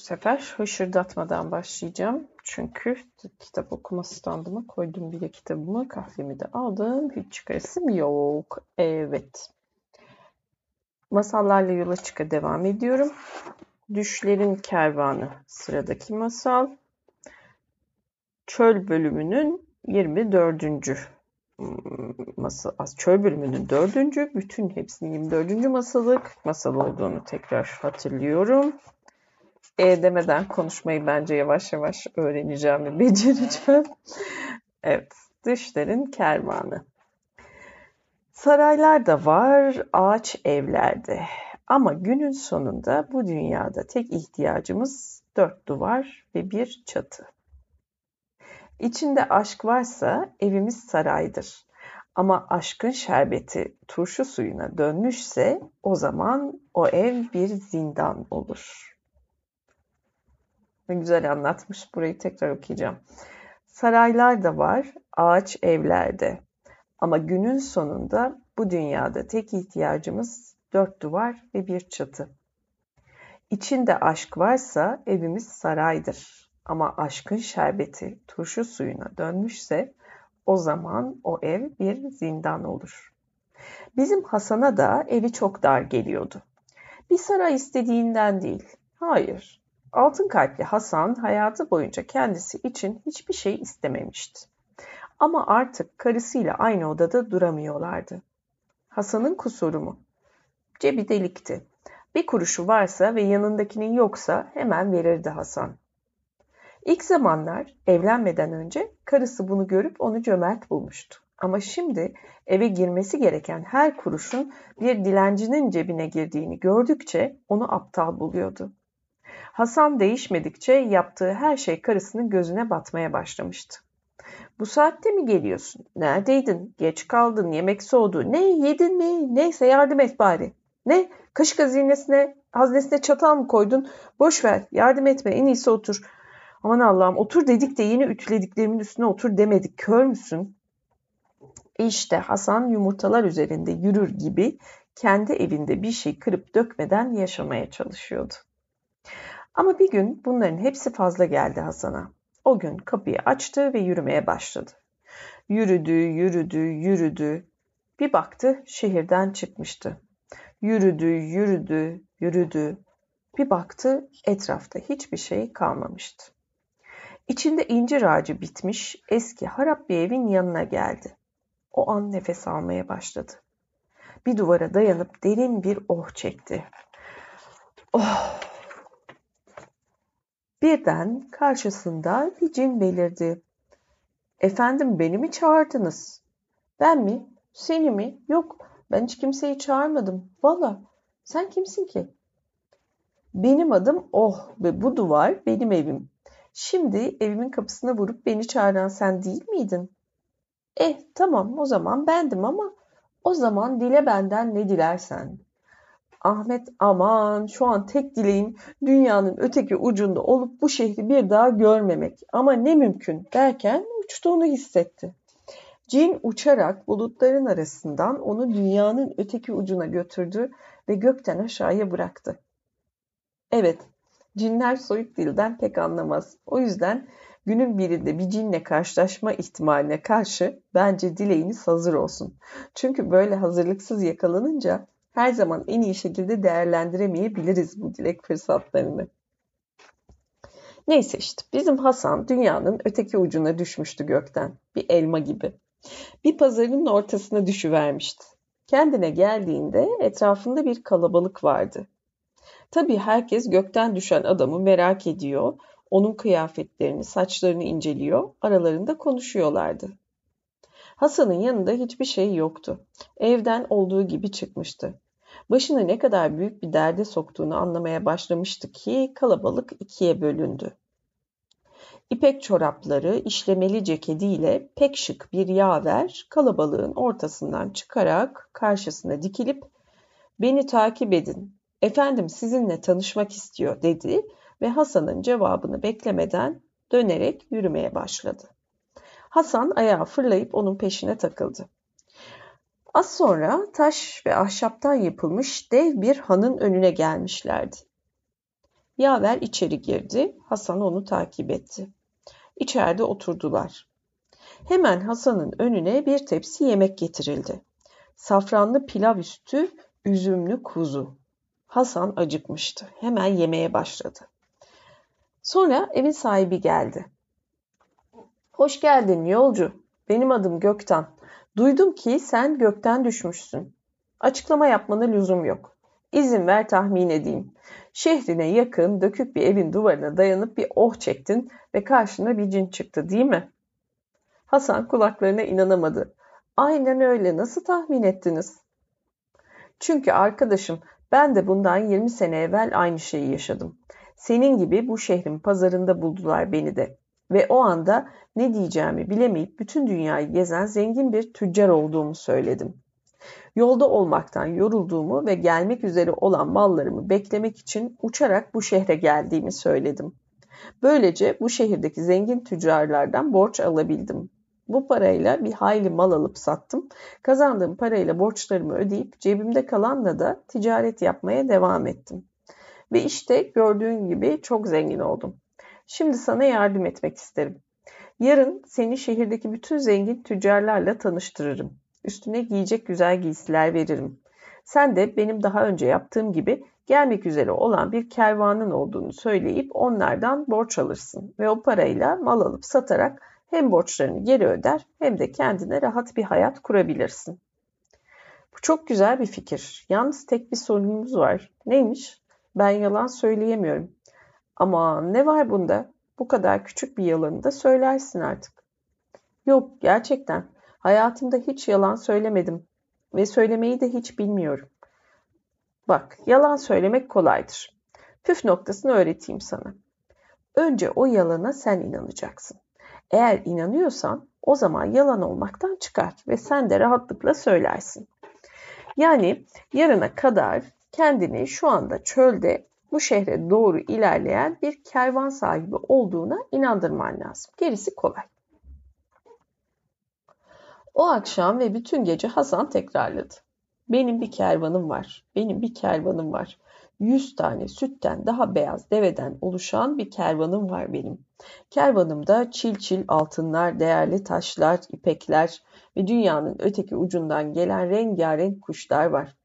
Bu sefer hışırdatmadan başlayacağım. Çünkü kitap okuma standıma koydum bile kitabımı. Kahvemi de aldım. Hiç çıkarısım yok. Evet. Masallarla yola çıka devam ediyorum. Düşlerin Kervanı sıradaki masal. Çöl bölümünün 24. masal. Çöl bölümünün 4. Bütün hepsinin 24. masalık masal olduğunu tekrar hatırlıyorum e demeden konuşmayı bence yavaş yavaş öğreneceğim ve becereceğim. evet, düşlerin kervanı. Saraylar da var, ağaç evlerde. Ama günün sonunda bu dünyada tek ihtiyacımız dört duvar ve bir çatı. İçinde aşk varsa evimiz saraydır. Ama aşkın şerbeti turşu suyuna dönmüşse o zaman o ev bir zindan olur. Ne güzel anlatmış. Burayı tekrar okuyacağım. Saraylar da var, ağaç evlerde. Ama günün sonunda bu dünyada tek ihtiyacımız dört duvar ve bir çatı. İçinde aşk varsa evimiz saraydır. Ama aşkın şerbeti turşu suyuna dönmüşse o zaman o ev bir zindan olur. Bizim Hasan'a da evi çok dar geliyordu. Bir saray istediğinden değil. Hayır, Altın kalpli Hasan hayatı boyunca kendisi için hiçbir şey istememişti. Ama artık karısıyla aynı odada duramıyorlardı. Hasan'ın kusuru mu? Cebi delikti. Bir kuruşu varsa ve yanındakinin yoksa hemen verirdi Hasan. İlk zamanlar evlenmeden önce karısı bunu görüp onu cömert bulmuştu. Ama şimdi eve girmesi gereken her kuruşun bir dilencinin cebine girdiğini gördükçe onu aptal buluyordu. Hasan değişmedikçe yaptığı her şey karısının gözüne batmaya başlamıştı. Bu saatte mi geliyorsun? Neredeydin? Geç kaldın, yemek soğudu. Ne yedin mi? Neyse yardım et bari. Ne? Kaşık hazinesine, haznesine çatal mı koydun? Boş ver, yardım etme, en iyisi otur. Aman Allah'ım otur dedik de yeni ütülediklerimin üstüne otur demedik. Kör müsün? İşte Hasan yumurtalar üzerinde yürür gibi kendi evinde bir şey kırıp dökmeden yaşamaya çalışıyordu. Ama bir gün bunların hepsi fazla geldi Hasan'a. O gün kapıyı açtı ve yürümeye başladı. Yürüdü, yürüdü, yürüdü. Bir baktı şehirden çıkmıştı. Yürüdü, yürüdü, yürüdü. Bir baktı etrafta hiçbir şey kalmamıştı. İçinde incir ağacı bitmiş eski harap bir evin yanına geldi. O an nefes almaya başladı. Bir duvara dayanıp derin bir oh çekti. Oh Birden karşısında bir cin belirdi. Efendim beni mi çağırdınız? Ben mi? Seni mi? Yok ben hiç kimseyi çağırmadım. Valla sen kimsin ki? Benim adım Oh ve bu duvar benim evim. Şimdi evimin kapısına vurup beni çağıran sen değil miydin? Eh tamam o zaman bendim ama o zaman dile benden ne dilersen. Ahmet aman şu an tek dileğim dünyanın öteki ucunda olup bu şehri bir daha görmemek. Ama ne mümkün derken uçtuğunu hissetti. Cin uçarak bulutların arasından onu dünyanın öteki ucuna götürdü ve gökten aşağıya bıraktı. Evet, cinler soyut dilden pek anlamaz. O yüzden günün birinde bir cinle karşılaşma ihtimaline karşı bence dileğiniz hazır olsun. Çünkü böyle hazırlıksız yakalanınca her zaman en iyi şekilde değerlendiremeyebiliriz bu dilek fırsatlarını. Neyse işte bizim Hasan dünyanın öteki ucuna düşmüştü gökten. Bir elma gibi. Bir pazarın ortasına düşüvermişti. Kendine geldiğinde etrafında bir kalabalık vardı. Tabii herkes gökten düşen adamı merak ediyor, onun kıyafetlerini, saçlarını inceliyor, aralarında konuşuyorlardı. Hasan'ın yanında hiçbir şey yoktu. Evden olduğu gibi çıkmıştı. Başını ne kadar büyük bir derde soktuğunu anlamaya başlamıştı ki kalabalık ikiye bölündü. İpek çorapları, işlemeli ceketiyle pek şık bir yaver kalabalığın ortasından çıkarak karşısına dikilip "Beni takip edin. Efendim sizinle tanışmak istiyor." dedi ve Hasan'ın cevabını beklemeden dönerek yürümeye başladı. Hasan ayağa fırlayıp onun peşine takıldı. Az sonra taş ve ahşaptan yapılmış dev bir hanın önüne gelmişlerdi. Yaver içeri girdi. Hasan onu takip etti. İçeride oturdular. Hemen Hasan'ın önüne bir tepsi yemek getirildi. Safranlı pilav üstü üzümlü kuzu. Hasan acıkmıştı. Hemen yemeye başladı. Sonra evin sahibi geldi. Hoş geldin yolcu. Benim adım Gökten. Duydum ki sen gökten düşmüşsün. Açıklama yapmana lüzum yok. İzin ver tahmin edeyim. Şehrine yakın dökük bir evin duvarına dayanıp bir oh çektin ve karşına bir cin çıktı değil mi? Hasan kulaklarına inanamadı. Aynen öyle nasıl tahmin ettiniz? Çünkü arkadaşım ben de bundan 20 sene evvel aynı şeyi yaşadım. Senin gibi bu şehrin pazarında buldular beni de. Ve o anda ne diyeceğimi bilemeyip bütün dünyayı gezen zengin bir tüccar olduğumu söyledim. Yolda olmaktan yorulduğumu ve gelmek üzere olan mallarımı beklemek için uçarak bu şehre geldiğimi söyledim. Böylece bu şehirdeki zengin tüccarlardan borç alabildim. Bu parayla bir hayli mal alıp sattım. Kazandığım parayla borçlarımı ödeyip cebimde kalanla da ticaret yapmaya devam ettim. Ve işte gördüğün gibi çok zengin oldum. Şimdi sana yardım etmek isterim. Yarın seni şehirdeki bütün zengin tüccarlarla tanıştırırım. Üstüne giyecek güzel giysiler veririm. Sen de benim daha önce yaptığım gibi gelmek üzere olan bir kervanın olduğunu söyleyip onlardan borç alırsın ve o parayla mal alıp satarak hem borçlarını geri öder hem de kendine rahat bir hayat kurabilirsin. Bu çok güzel bir fikir. Yalnız tek bir sorunumuz var. Neymiş? Ben yalan söyleyemiyorum. Ama ne var bunda? Bu kadar küçük bir yalanı da söylersin artık. Yok, gerçekten. Hayatımda hiç yalan söylemedim ve söylemeyi de hiç bilmiyorum. Bak, yalan söylemek kolaydır. Püf noktasını öğreteyim sana. Önce o yalana sen inanacaksın. Eğer inanıyorsan o zaman yalan olmaktan çıkar ve sen de rahatlıkla söylersin. Yani yarına kadar kendini şu anda çölde bu şehre doğru ilerleyen bir kervan sahibi olduğuna inandırman lazım. Gerisi kolay. O akşam ve bütün gece Hasan tekrarladı. Benim bir kervanım var. Benim bir kervanım var. Yüz tane sütten daha beyaz deveden oluşan bir kervanım var benim. Kervanımda çil çil altınlar, değerli taşlar, ipekler ve dünyanın öteki ucundan gelen rengarenk kuşlar var.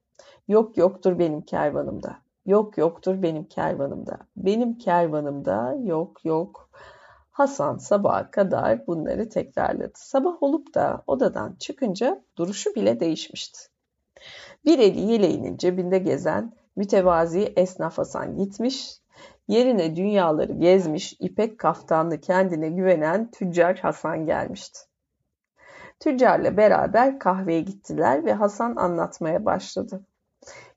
Yok yoktur benim kervanımda. Yok yoktur benim kervanımda. Benim kervanımda yok yok. Hasan sabaha kadar bunları tekrarladı. Sabah olup da odadan çıkınca duruşu bile değişmişti. Bir eli yeleğinin cebinde gezen mütevazi esnaf Hasan gitmiş, yerine dünyaları gezmiş, ipek kaftanlı kendine güvenen tüccar Hasan gelmişti. Tüccarla beraber kahveye gittiler ve Hasan anlatmaya başladı.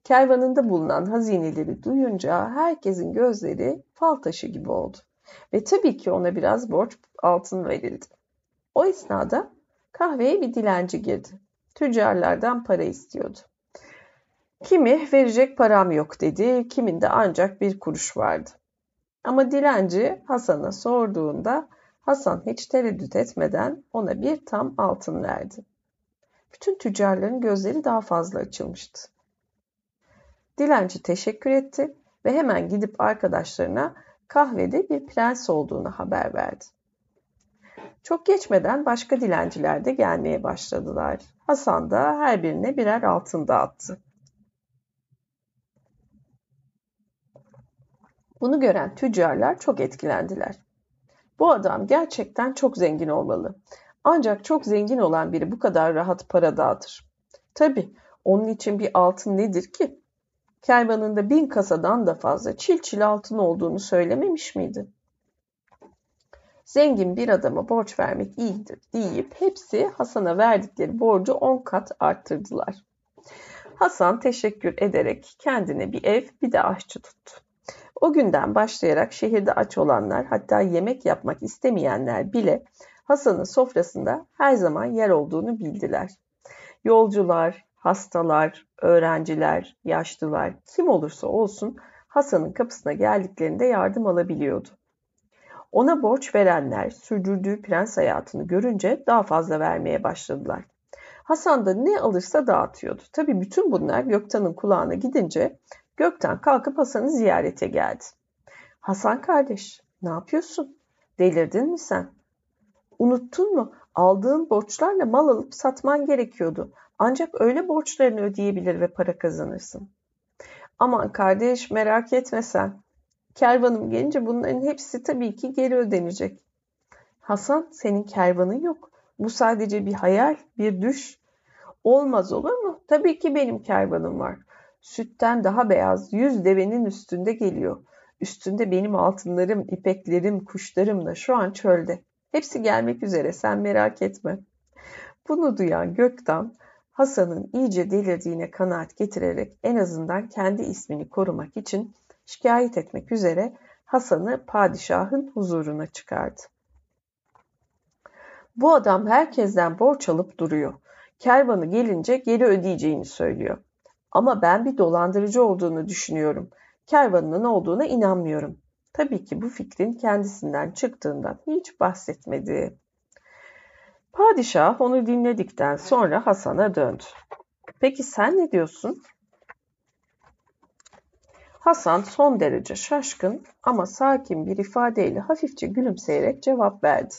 Kervanında bulunan hazineleri duyunca herkesin gözleri fal taşı gibi oldu. Ve tabii ki ona biraz borç altın verildi. O esnada kahveye bir dilenci girdi. Tüccarlardan para istiyordu. Kimi verecek param yok dedi, kiminde ancak bir kuruş vardı. Ama dilenci Hasan'a sorduğunda Hasan hiç tereddüt etmeden ona bir tam altın verdi. Bütün tüccarların gözleri daha fazla açılmıştı. Dilenci teşekkür etti ve hemen gidip arkadaşlarına kahvede bir prens olduğunu haber verdi. Çok geçmeden başka dilenciler de gelmeye başladılar. Hasan da her birine birer altın dağıttı. Bunu gören tüccarlar çok etkilendiler. Bu adam gerçekten çok zengin olmalı. Ancak çok zengin olan biri bu kadar rahat para dağıtır. Tabi onun için bir altın nedir ki? Kervanında bin kasadan da fazla çil çil altın olduğunu söylememiş miydi? Zengin bir adama borç vermek iyidir deyip hepsi Hasan'a verdikleri borcu on kat arttırdılar. Hasan teşekkür ederek kendine bir ev bir de aşçı tuttu. O günden başlayarak şehirde aç olanlar hatta yemek yapmak istemeyenler bile Hasan'ın sofrasında her zaman yer olduğunu bildiler. Yolcular, hastalar, öğrenciler, yaşlılar kim olursa olsun Hasan'ın kapısına geldiklerinde yardım alabiliyordu. Ona borç verenler sürdürdüğü prens hayatını görünce daha fazla vermeye başladılar. Hasan da ne alırsa dağıtıyordu. Tabi bütün bunlar Göktan'ın kulağına gidince Gökten kalkıp Hasan'ı ziyarete geldi. Hasan kardeş, ne yapıyorsun? Delirdin mi sen? Unuttun mu? Aldığın borçlarla mal alıp satman gerekiyordu. Ancak öyle borçlarını ödeyebilir ve para kazanırsın. Aman kardeş merak etme sen. Kervanım gelince bunların hepsi tabii ki geri ödenecek. Hasan senin kervanın yok. Bu sadece bir hayal, bir düş. Olmaz olur mu? Tabii ki benim kervanım var. Sütten daha beyaz yüz devenin üstünde geliyor. Üstünde benim altınlarım, ipeklerim, kuşlarım da şu an çölde. Hepsi gelmek üzere sen merak etme. Bunu duyan Göktan Hasan'ın iyice delirdiğine kanaat getirerek en azından kendi ismini korumak için şikayet etmek üzere Hasan'ı padişahın huzuruna çıkardı. Bu adam herkesten borç alıp duruyor. Kervanı gelince geri ödeyeceğini söylüyor. Ama ben bir dolandırıcı olduğunu düşünüyorum. Kervanının olduğuna inanmıyorum. Tabii ki bu fikrin kendisinden çıktığından hiç bahsetmedi. Padişah onu dinledikten sonra Hasan'a döndü. Peki sen ne diyorsun? Hasan son derece şaşkın ama sakin bir ifadeyle hafifçe gülümseyerek cevap verdi.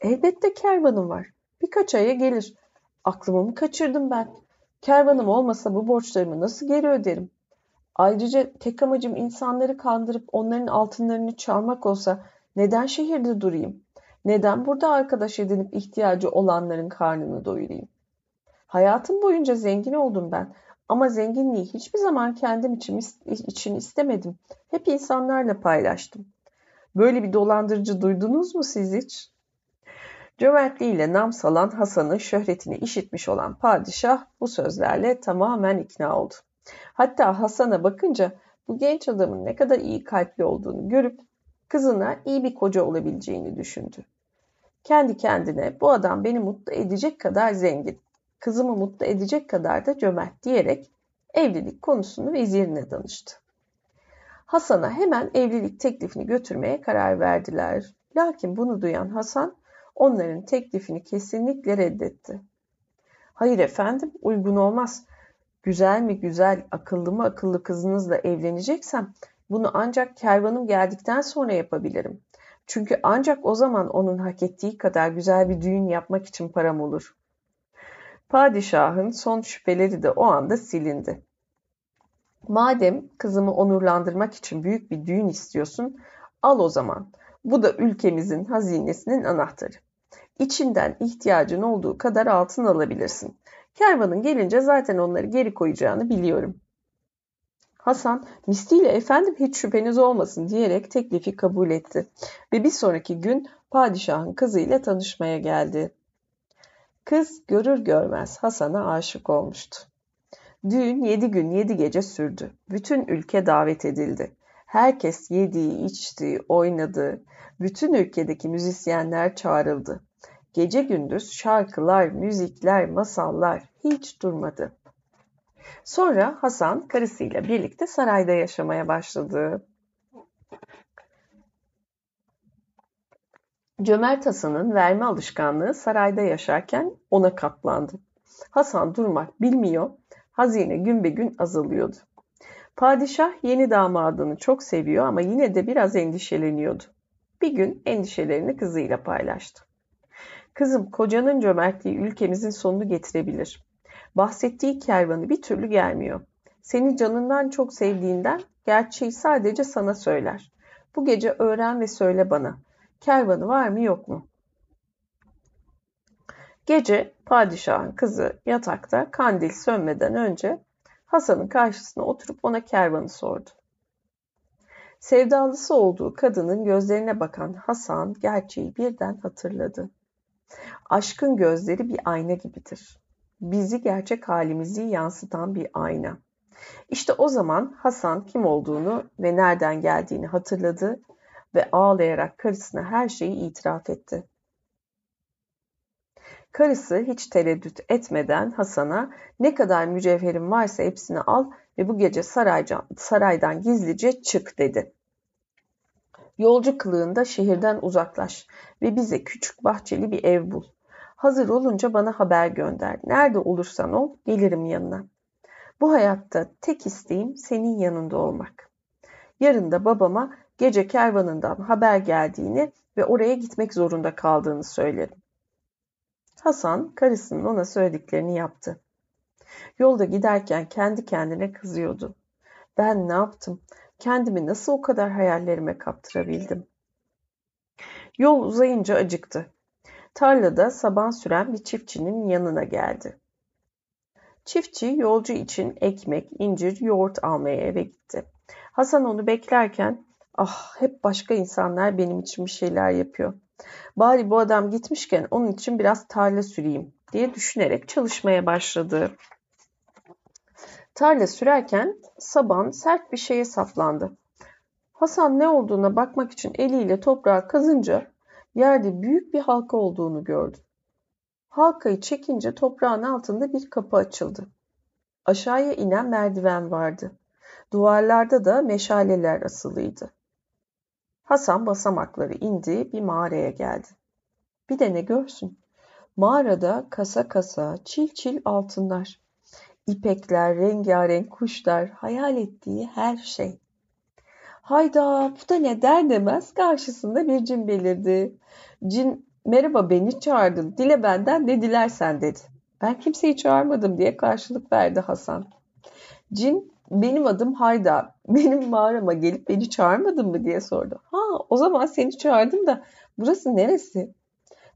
Elbette kervanım var. Birkaç aya gelir. Aklımı mı kaçırdım ben? Kervanım olmasa bu borçlarımı nasıl geri öderim? Ayrıca tek amacım insanları kandırıp onların altınlarını çalmak olsa neden şehirde durayım? Neden burada arkadaş edinip ihtiyacı olanların karnını doyurayım? Hayatım boyunca zengin oldum ben ama zenginliği hiçbir zaman kendim için, için istemedim. Hep insanlarla paylaştım. Böyle bir dolandırıcı duydunuz mu siz hiç? Cömertliğiyle nam salan Hasan'ın şöhretini işitmiş olan padişah bu sözlerle tamamen ikna oldu. Hatta Hasan'a bakınca bu genç adamın ne kadar iyi kalpli olduğunu görüp kızına iyi bir koca olabileceğini düşündü. Kendi kendine bu adam beni mutlu edecek kadar zengin, kızımı mutlu edecek kadar da cömert diyerek evlilik konusunu vezirine danıştı. Hasan'a hemen evlilik teklifini götürmeye karar verdiler. Lakin bunu duyan Hasan onların teklifini kesinlikle reddetti. Hayır efendim uygun olmaz. Güzel mi güzel, akıllı mı akıllı kızınızla evleneceksem bunu ancak kervanım geldikten sonra yapabilirim. Çünkü ancak o zaman onun hak ettiği kadar güzel bir düğün yapmak için param olur. Padişahın son şüpheleri de o anda silindi. Madem kızımı onurlandırmak için büyük bir düğün istiyorsun, al o zaman. Bu da ülkemizin hazinesinin anahtarı. İçinden ihtiyacın olduğu kadar altın alabilirsin. Kervanın gelince zaten onları geri koyacağını biliyorum. Hasan misliyle efendim hiç şüpheniz olmasın diyerek teklifi kabul etti ve bir sonraki gün padişahın kızıyla tanışmaya geldi. Kız görür görmez Hasan'a aşık olmuştu. Düğün yedi gün yedi gece sürdü. Bütün ülke davet edildi. Herkes yediği, içtiği, oynadı. Bütün ülkedeki müzisyenler çağrıldı. Gece gündüz şarkılar, müzikler, masallar hiç durmadı. Sonra Hasan karısıyla birlikte sarayda yaşamaya başladı. Cömert Hasan'ın verme alışkanlığı sarayda yaşarken ona katlandı. Hasan durmak bilmiyor, hazine gün be gün azalıyordu. Padişah yeni damadını çok seviyor ama yine de biraz endişeleniyordu. Bir gün endişelerini kızıyla paylaştı. Kızım kocanın cömertliği ülkemizin sonunu getirebilir. Bahsettiği kervanı bir türlü gelmiyor. Seni canından çok sevdiğinden gerçeği sadece sana söyler. Bu gece öğren ve söyle bana. Kervanı var mı yok mu? Gece padişahın kızı yatakta kandil sönmeden önce Hasan'ın karşısına oturup ona kervanı sordu. Sevdalısı olduğu kadının gözlerine bakan Hasan gerçeği birden hatırladı. Aşkın gözleri bir ayna gibidir. Bizi gerçek halimizi yansıtan bir ayna. İşte o zaman Hasan kim olduğunu ve nereden geldiğini hatırladı ve ağlayarak karısına her şeyi itiraf etti. Karısı hiç tereddüt etmeden Hasan'a ne kadar mücevherin varsa hepsini al ve bu gece sarayca, saraydan gizlice çık dedi. Yolcu kılığında şehirden uzaklaş ve bize küçük bahçeli bir ev bul. Hazır olunca bana haber gönder. Nerede olursan ol, gelirim yanına. Bu hayatta tek isteğim senin yanında olmak. Yarın da babama gece kervanından haber geldiğini ve oraya gitmek zorunda kaldığını söylerim. Hasan karısının ona söylediklerini yaptı. Yolda giderken kendi kendine kızıyordu. Ben ne yaptım? Kendimi nasıl o kadar hayallerime kaptırabildim? Yol uzayınca acıktı. Tarlada saban süren bir çiftçinin yanına geldi. Çiftçi yolcu için ekmek, incir, yoğurt almaya eve gitti. Hasan onu beklerken ah hep başka insanlar benim için bir şeyler yapıyor. Bari bu adam gitmişken onun için biraz tarla süreyim diye düşünerek çalışmaya başladı. Tarla sürerken saban sert bir şeye saplandı. Hasan ne olduğuna bakmak için eliyle toprağı kazınca yerde büyük bir halka olduğunu gördü. Halkayı çekince toprağın altında bir kapı açıldı. Aşağıya inen merdiven vardı. Duvarlarda da meşaleler asılıydı. Hasan basamakları indi, bir mağaraya geldi. Bir de ne görsün? Mağarada kasa kasa, çil çil altınlar. İpekler, rengarenk kuşlar, hayal ettiği her şey. Hayda bu da ne der demez karşısında bir cin belirdi. Cin merhaba beni çağırdın dile benden ne dilersen dedi. Ben kimseyi çağırmadım diye karşılık verdi Hasan. Cin benim adım Hayda. Benim mağarama gelip beni çağırmadın mı diye sordu. Ha o zaman seni çağırdım da burası neresi?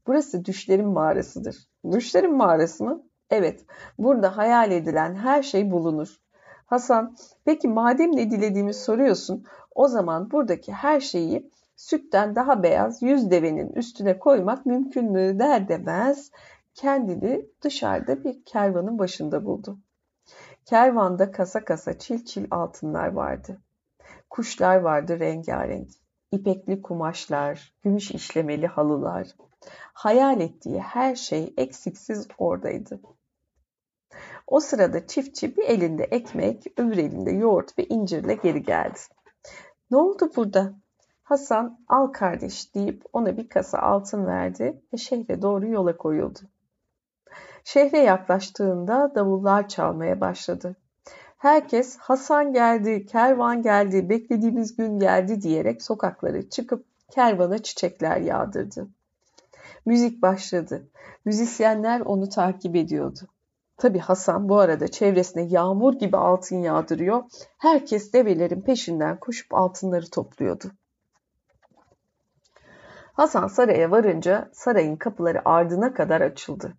Burası düşlerin mağarasıdır. Düşlerin mağarası mı? Evet. Burada hayal edilen her şey bulunur. Hasan, peki madem ne dilediğimi soruyorsun, o zaman buradaki her şeyi sütten daha beyaz yüz devenin üstüne koymak mümkün mü der demez kendini dışarıda bir kervanın başında buldu. Kervanda kasa kasa çil çil altınlar vardı. Kuşlar vardı rengarenk. İpekli kumaşlar, gümüş işlemeli halılar. Hayal ettiği her şey eksiksiz oradaydı. O sırada çiftçi bir elinde ekmek, öbür elinde yoğurt ve incirle geri geldi. Ne oldu burada? Hasan al kardeş deyip ona bir kasa altın verdi ve şehre doğru yola koyuldu. Şehre yaklaştığında davullar çalmaya başladı. Herkes Hasan geldi, kervan geldi, beklediğimiz gün geldi diyerek sokaklara çıkıp kervana çiçekler yağdırdı. Müzik başladı. Müzisyenler onu takip ediyordu. Tabi Hasan bu arada çevresine yağmur gibi altın yağdırıyor. Herkes develerin peşinden koşup altınları topluyordu. Hasan saraya varınca sarayın kapıları ardına kadar açıldı.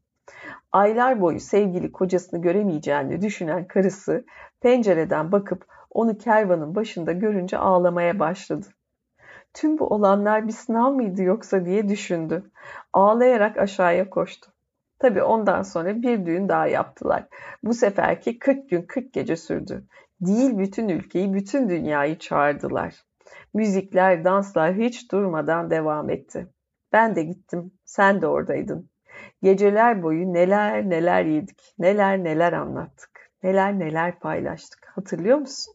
Aylar boyu sevgili kocasını göremeyeceğini düşünen karısı pencereden bakıp onu kervanın başında görünce ağlamaya başladı. Tüm bu olanlar bir sınav mıydı yoksa diye düşündü. Ağlayarak aşağıya koştu. Tabi ondan sonra bir düğün daha yaptılar. Bu seferki 40 gün 40 gece sürdü. Değil bütün ülkeyi, bütün dünyayı çağırdılar. Müzikler, danslar hiç durmadan devam etti. Ben de gittim, sen de oradaydın. Geceler boyu neler neler yedik, neler neler anlattık, neler neler paylaştık. Hatırlıyor musun?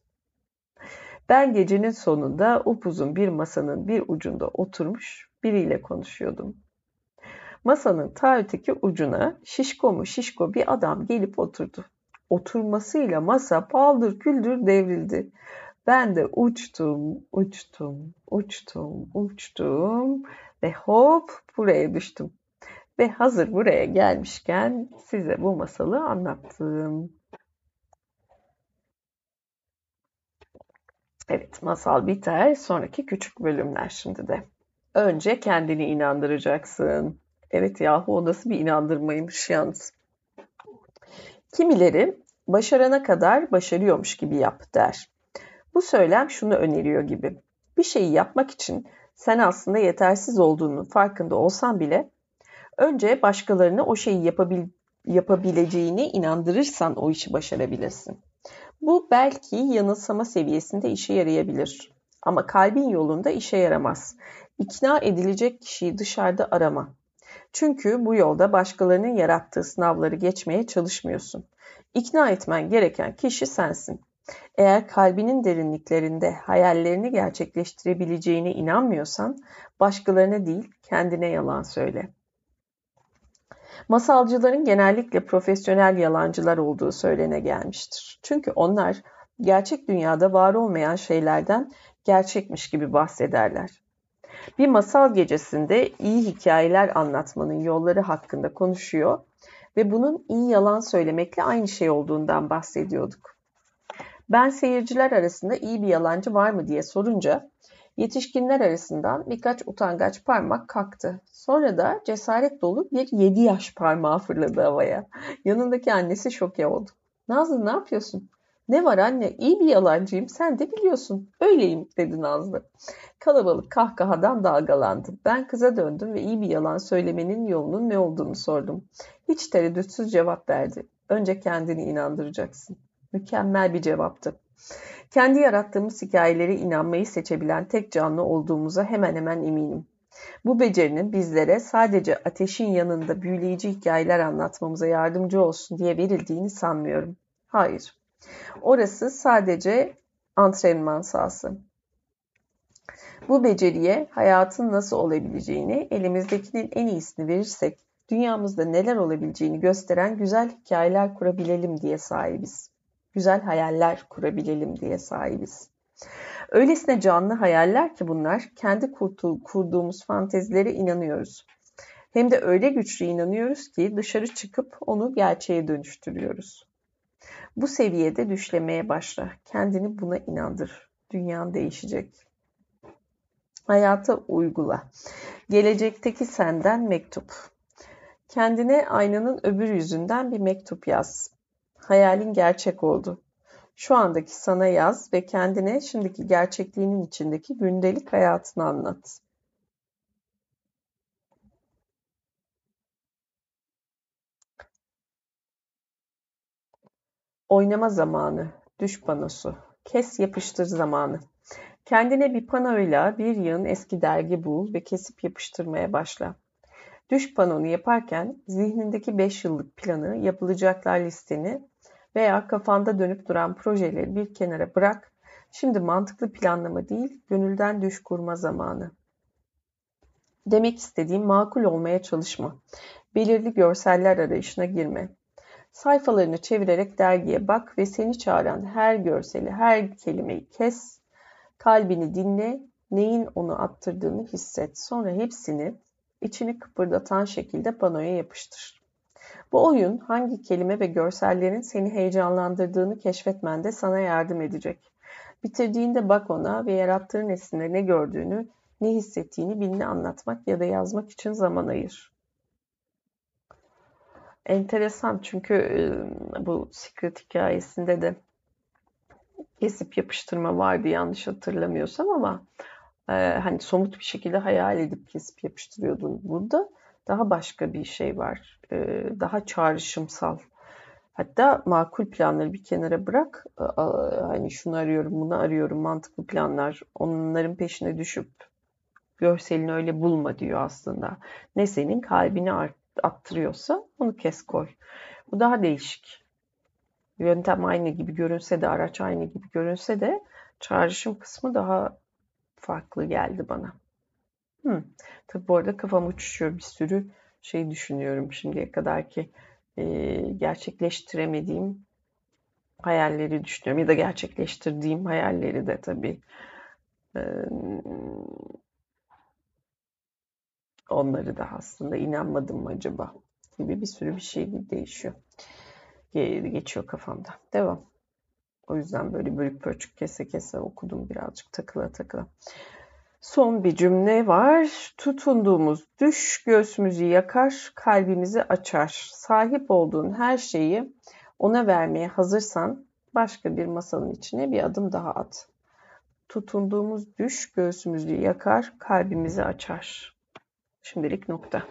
Ben gecenin sonunda upuzun bir masanın bir ucunda oturmuş biriyle konuşuyordum. Masanın ta öteki ucuna şişko mu şişko bir adam gelip oturdu. Oturmasıyla masa paldır küldür devrildi. Ben de uçtum, uçtum, uçtum, uçtum ve hop buraya düştüm. Ve hazır buraya gelmişken size bu masalı anlattım. Evet, masal biter. Sonraki küçük bölümler şimdi de. Önce kendini inandıracaksın. Evet yahu o nasıl bir inandırmaymış yalnız. Kimileri başarana kadar başarıyormuş gibi yap der. Bu söylem şunu öneriyor gibi. Bir şeyi yapmak için sen aslında yetersiz olduğunun farkında olsan bile önce başkalarını o şeyi yapabil yapabileceğine inandırırsan o işi başarabilirsin. Bu belki yanılsama seviyesinde işe yarayabilir. Ama kalbin yolunda işe yaramaz. İkna edilecek kişiyi dışarıda arama. Çünkü bu yolda başkalarının yarattığı sınavları geçmeye çalışmıyorsun. İkna etmen gereken kişi sensin. Eğer kalbinin derinliklerinde hayallerini gerçekleştirebileceğine inanmıyorsan başkalarına değil kendine yalan söyle. Masalcıların genellikle profesyonel yalancılar olduğu söylene gelmiştir. Çünkü onlar gerçek dünyada var olmayan şeylerden gerçekmiş gibi bahsederler. Bir masal gecesinde iyi hikayeler anlatmanın yolları hakkında konuşuyor ve bunun iyi yalan söylemekle aynı şey olduğundan bahsediyorduk. Ben seyirciler arasında iyi bir yalancı var mı diye sorunca yetişkinler arasından birkaç utangaç parmak kalktı. Sonra da cesaret dolu bir yedi yaş parmağı fırladı havaya. Yanındaki annesi şoke oldu. Nazlı ne yapıyorsun? Ne var anne iyi bir yalancıyım sen de biliyorsun. Öyleyim dedi Nazlı. Kalabalık kahkahadan dalgalandı. Ben kıza döndüm ve iyi bir yalan söylemenin yolunun ne olduğunu sordum. Hiç tereddütsüz cevap verdi. Önce kendini inandıracaksın. Mükemmel bir cevaptı. Kendi yarattığımız hikayelere inanmayı seçebilen tek canlı olduğumuza hemen hemen eminim. Bu becerinin bizlere sadece ateşin yanında büyüleyici hikayeler anlatmamıza yardımcı olsun diye verildiğini sanmıyorum. Hayır. Orası sadece antrenman sahası. Bu beceriye hayatın nasıl olabileceğini, elimizdekinin en iyisini verirsek, dünyamızda neler olabileceğini gösteren güzel hikayeler kurabilelim diye sahibiz. Güzel hayaller kurabilelim diye sahibiz. Öylesine canlı hayaller ki bunlar, kendi kurduğumuz fantezilere inanıyoruz. Hem de öyle güçlü inanıyoruz ki dışarı çıkıp onu gerçeğe dönüştürüyoruz. Bu seviyede düşlemeye başla. Kendini buna inandır. Dünyan değişecek. Hayata uygula. Gelecekteki senden mektup. Kendine aynanın öbür yüzünden bir mektup yaz. Hayalin gerçek oldu. Şu andaki sana yaz ve kendine şimdiki gerçekliğinin içindeki gündelik hayatını anlat. Oynama zamanı, düş panosu, kes yapıştır zamanı. Kendine bir panoyla bir yığın eski dergi bul ve kesip yapıştırmaya başla. Düş panonu yaparken zihnindeki 5 yıllık planı, yapılacaklar listeni veya kafanda dönüp duran projeleri bir kenara bırak. Şimdi mantıklı planlama değil, gönülden düş kurma zamanı. Demek istediğim makul olmaya çalışma. Belirli görseller arayışına girme. Sayfalarını çevirerek dergiye bak ve seni çağıran her görseli, her kelimeyi kes, kalbini dinle, neyin onu attırdığını hisset. Sonra hepsini içini kıpırdatan şekilde panoya yapıştır. Bu oyun hangi kelime ve görsellerin seni heyecanlandırdığını keşfetmende sana yardım edecek. Bitirdiğinde bak ona ve yarattığı nesnede ne gördüğünü, ne hissettiğini birine anlatmak ya da yazmak için zaman ayır. Enteresan çünkü bu Secret hikayesinde de kesip yapıştırma vardı yanlış hatırlamıyorsam ama e, hani somut bir şekilde hayal edip kesip yapıştırıyordun. Burada daha başka bir şey var. E, daha çağrışımsal. Hatta makul planları bir kenara bırak. E, hani şunu arıyorum, bunu arıyorum, mantıklı planlar. Onların peşine düşüp görselini öyle bulma diyor aslında. Ne senin kalbini attırıyorsa onu kes koy. Bu daha değişik. Yöntem aynı gibi görünse de, araç aynı gibi görünse de çağrışım kısmı daha farklı geldi bana. Hmm. Tabi bu arada kafam uçuşuyor. Bir sürü şey düşünüyorum şimdiye kadar ki e, gerçekleştiremediğim hayalleri düşünüyorum. Ya da gerçekleştirdiğim hayalleri de tabii. E, onları da aslında inanmadım mı acaba gibi bir sürü bir şey değişiyor. Geçiyor kafamda. Devam. O yüzden böyle bölük pörçük kese kese okudum birazcık takıla takıla. Son bir cümle var. Tutunduğumuz düş göğsümüzü yakar, kalbimizi açar. Sahip olduğun her şeyi ona vermeye hazırsan başka bir masanın içine bir adım daha at. Tutunduğumuz düş göğsümüzü yakar, kalbimizi açar. Şimdilik nokta.